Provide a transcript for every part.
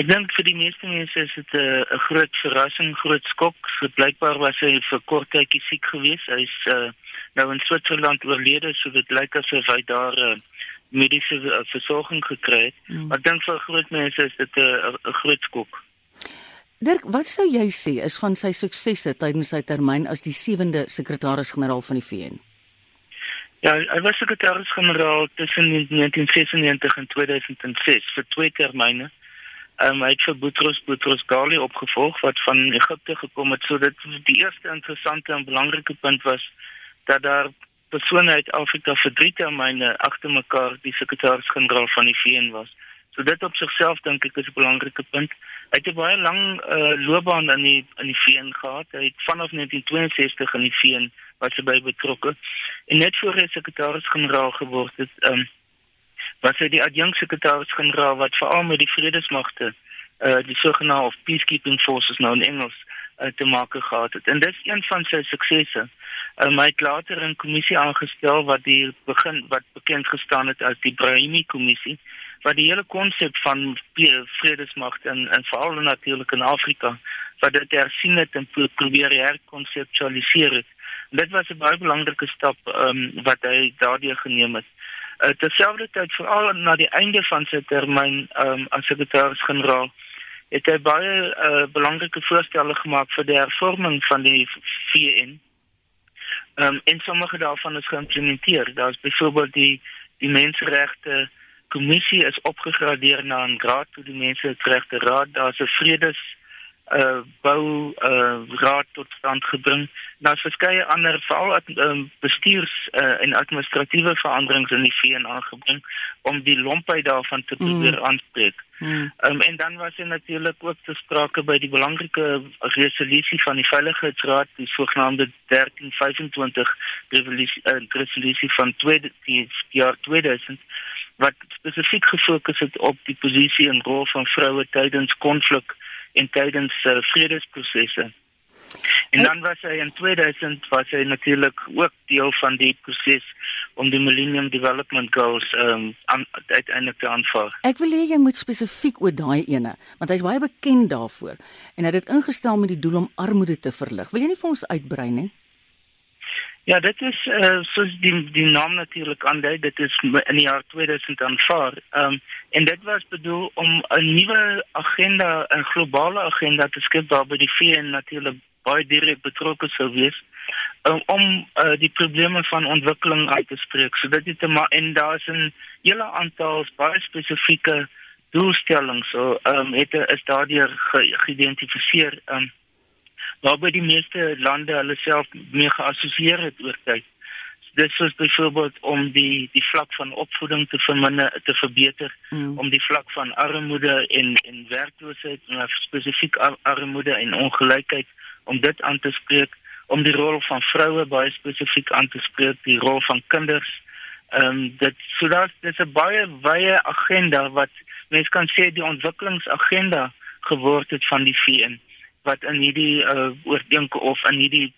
Ek dink vir die meeste mense is dit 'n uh, groot verrassing, groot skok. So blykbaar was hy vir kort tydjie siek geweest. Hy's uh, nou in Switserland oorlede, so dit lyk asof hy daar uh, mediese uh, versorging gekry het. Mm. Maar ek dink vir groot mense is dit 'n uh, groot skok. Dirk, wat sou jy sê is van sy suksesse tydens sy termyn as die sewende sekretaris-generaal van die VN? Ja, hy was sekretaris-generaal tussen 1996 en 2006 vir twee termyne. Um, hy het vir Boutros Boutros Ghali opgevolg wat van Egipte gekom het. So dit die eerste interessante en belangrike punt was dat daar persone uit Afrika vir drie termyne agter mekaar die sekretaris-generaal van die VN was. So dit op sigself dink ek is 'n belangrike punt. Hy het 'n baie lang uh, loopbaan in die in die VN gehad. Hy het vanaf 1962 in die VN was hy by betrokke. En net voor hy sekretaris-generaal geword het, um, was hy die adjunksekretaris-generaal wat veral met die vredesmagte, uh, die sogenaamde of peacekeeping forces nou in Engels, uh, te maak gehad het. En dis een van sy suksesse. Um, hy het later 'n kommissie aangestel wat die begin wat bekend gestaan het as die Brahimi kommissie wat die hele konsep van vredesmagte en en veral natuurlik in Afrika wat dit hersien het en probeer herkonseptualiseer het. En dit was 'n baie belangrike stap um, wat hy daardie geneem het. Uh, Terselfdertyd veral na die einde van sy termyn um, as sekretaris-generaal het hy baie uh, belangrike voorstelle gemaak vir die hervorming van die VN. Ehm um, en sommige daarvan is geïmplementeer. Daar's byvoorbeeld die die menseregte kommissie is opgegradeer na 'n graad toe die mense regte raad daar's 'n vredes uh bou uh raad tot stand gebring daar's verskeie ander veral um, bestuurs uh, en administratiewe veranderings in die VN aangebring om die lompheid daarvan te probeer mm. aanspreek. Mm. Um, en dan was er natuurlik ook te sprake by die belangrike resolusie van die veiligheidsraad die sogenaamde 1325 resolusie van 2 die jaar 2000 wat spesifiek gefokus het op die posisie en rol van vroue tydens konflik en tydens uh, vredesprosesse. En dan was hy in 2000 was hy natuurlik ook deel van die proses om die Millennium Development Goals um uiteindelik te aanvaar. Ek wil hê jy moet spesifiek oor daai ene, want hy's baie bekend daarvoor en hy het dit ingestel met die doel om armoede te verlig. Wil jy nie vir ons uitbrei nie? Ja, dit is uh, soos die die naam natuurlik aandui, dit is in die jaar 2000 aanvaar. Ehm um, en dit was bedoel om 'n nuwe agenda, 'n globale agenda te skep waarby die VN natuurlik baie direk betrokke sou wees um, om uh, die probleme van ontwikkeling uit te spreek. So dit het maar en daar's 'n hele aantal baie spesifieke doelstellings so ehm um, het is daardeur geïdentifiseer ehm um, waarby die meeste lande hulle self mee geassosieer het oor tyd. Dit is byvoorbeeld om die die vlak van opvoeding te verminder te verbeter, mm. om die vlak van armoede en en werkloosheid en spesifiek ar armoede en ongelykheid om dit aan te spreek, om die rol van vroue baie spesifiek aan te spreek, die rol van kinders. Ehm um, dit sodat dit 'n baie wye agenda wat mense kan sê die ontwikkelingsagenda geword het van die VN wat in hierdie uh, oordeenk of in hierdie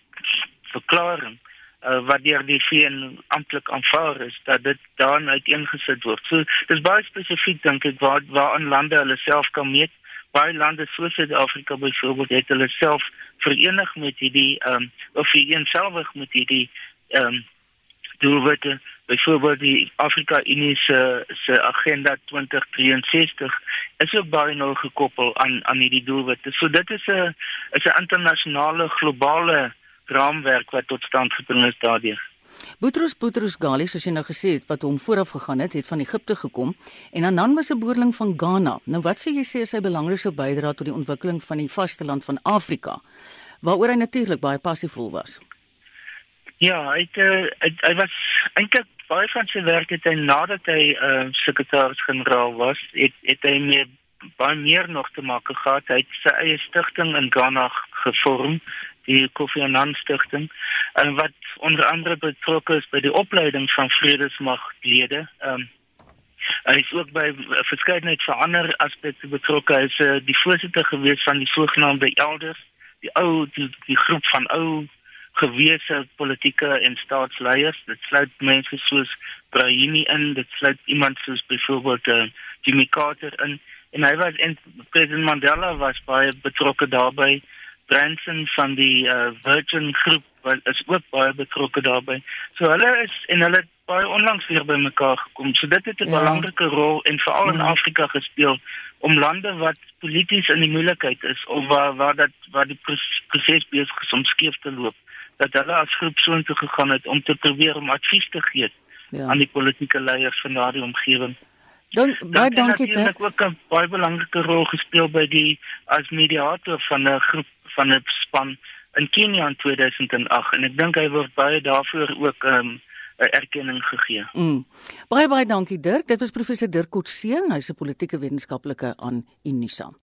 verklaring uh, wat deur die VN amptelik aanvaar is dat dit daarin uiteengesit word. So dis baie spesifiek dink ek waar waar aan lande hulle self kan meet. Baie lande soos Suid-Afrika byvoorbeeld het hulle self verenig met hierdie ehm um, of vereenselwig met hierdie ehm um, doelwitte byvoorbeeld die Afrika Unie se se agenda 2063 is ook baie nou gekoppel aan aan hierdie doelwitte. So dit is 'n is 'n internasionale globale raamwerk wat tot stand gebring is daardeur. Boutros Boutros Ghali, soos jy nou gesê het, wat hom vooraf gegaan het, het van Egipte gekom en dan dan was 'n boerling van Ghana. Nou wat sê jy sê is sy belangrikste bydrae tot die ontwikkeling van die vasteland van Afrika? Waaroor hy natuurlik baie passievol was. Ja, hy het, uh, hy, hy was eintlik baie van sy werk het hy nadat hy uh, sekretaris-generaal was, het het hy meer baie meer nog te maak gehad. Hy het sy eie stigting in Ghana gevorm, die Kofi Annan stigting, en uh, wat onder andere betrokke is by die opleiding van vredesmagtlede. Um, hy is ook by verskeidenheid van ander aspekte betrokke. Hy is uh, die voorsitter gewees van die sogenaamde elders, die ou die, die groep van ou gewese politieke en staatsleiers. Dit sluit mense soos Brahimi in, dit sluit iemand soos byvoorbeeld uh, Jimmy Carter in en hy was en president Mandela was baie betrokke daarbey. Branson van die uh, Virgin groep was is ook baie betrokke daarbey. So hulle is en hulle het baie onlangs weer bymekaar gekom. So dit het 'n ja. belangrike rol en veral in ja. Afrika gespeel om lande wat polities in die moeilikheid is of waar waar dat waar die proses besig is om skeef te loop dat hulle as groep so intoe gegaan het om te probeer om advies te gee ja. aan die politieke leiers van daardie omgewing. Dan baie dankie dit. Ek ook 'n baie belangrike rol gespeel by die as mediator van 'n groep van 'n span in Kenia in 2008 en ek dink hy word baie daarvoor ook um, erkenning gegee. Mm. Baie baie dankie Dirk. Dit was professor Dirk Coetzee, hy's 'n politieke wetenskaplike aan Unisa.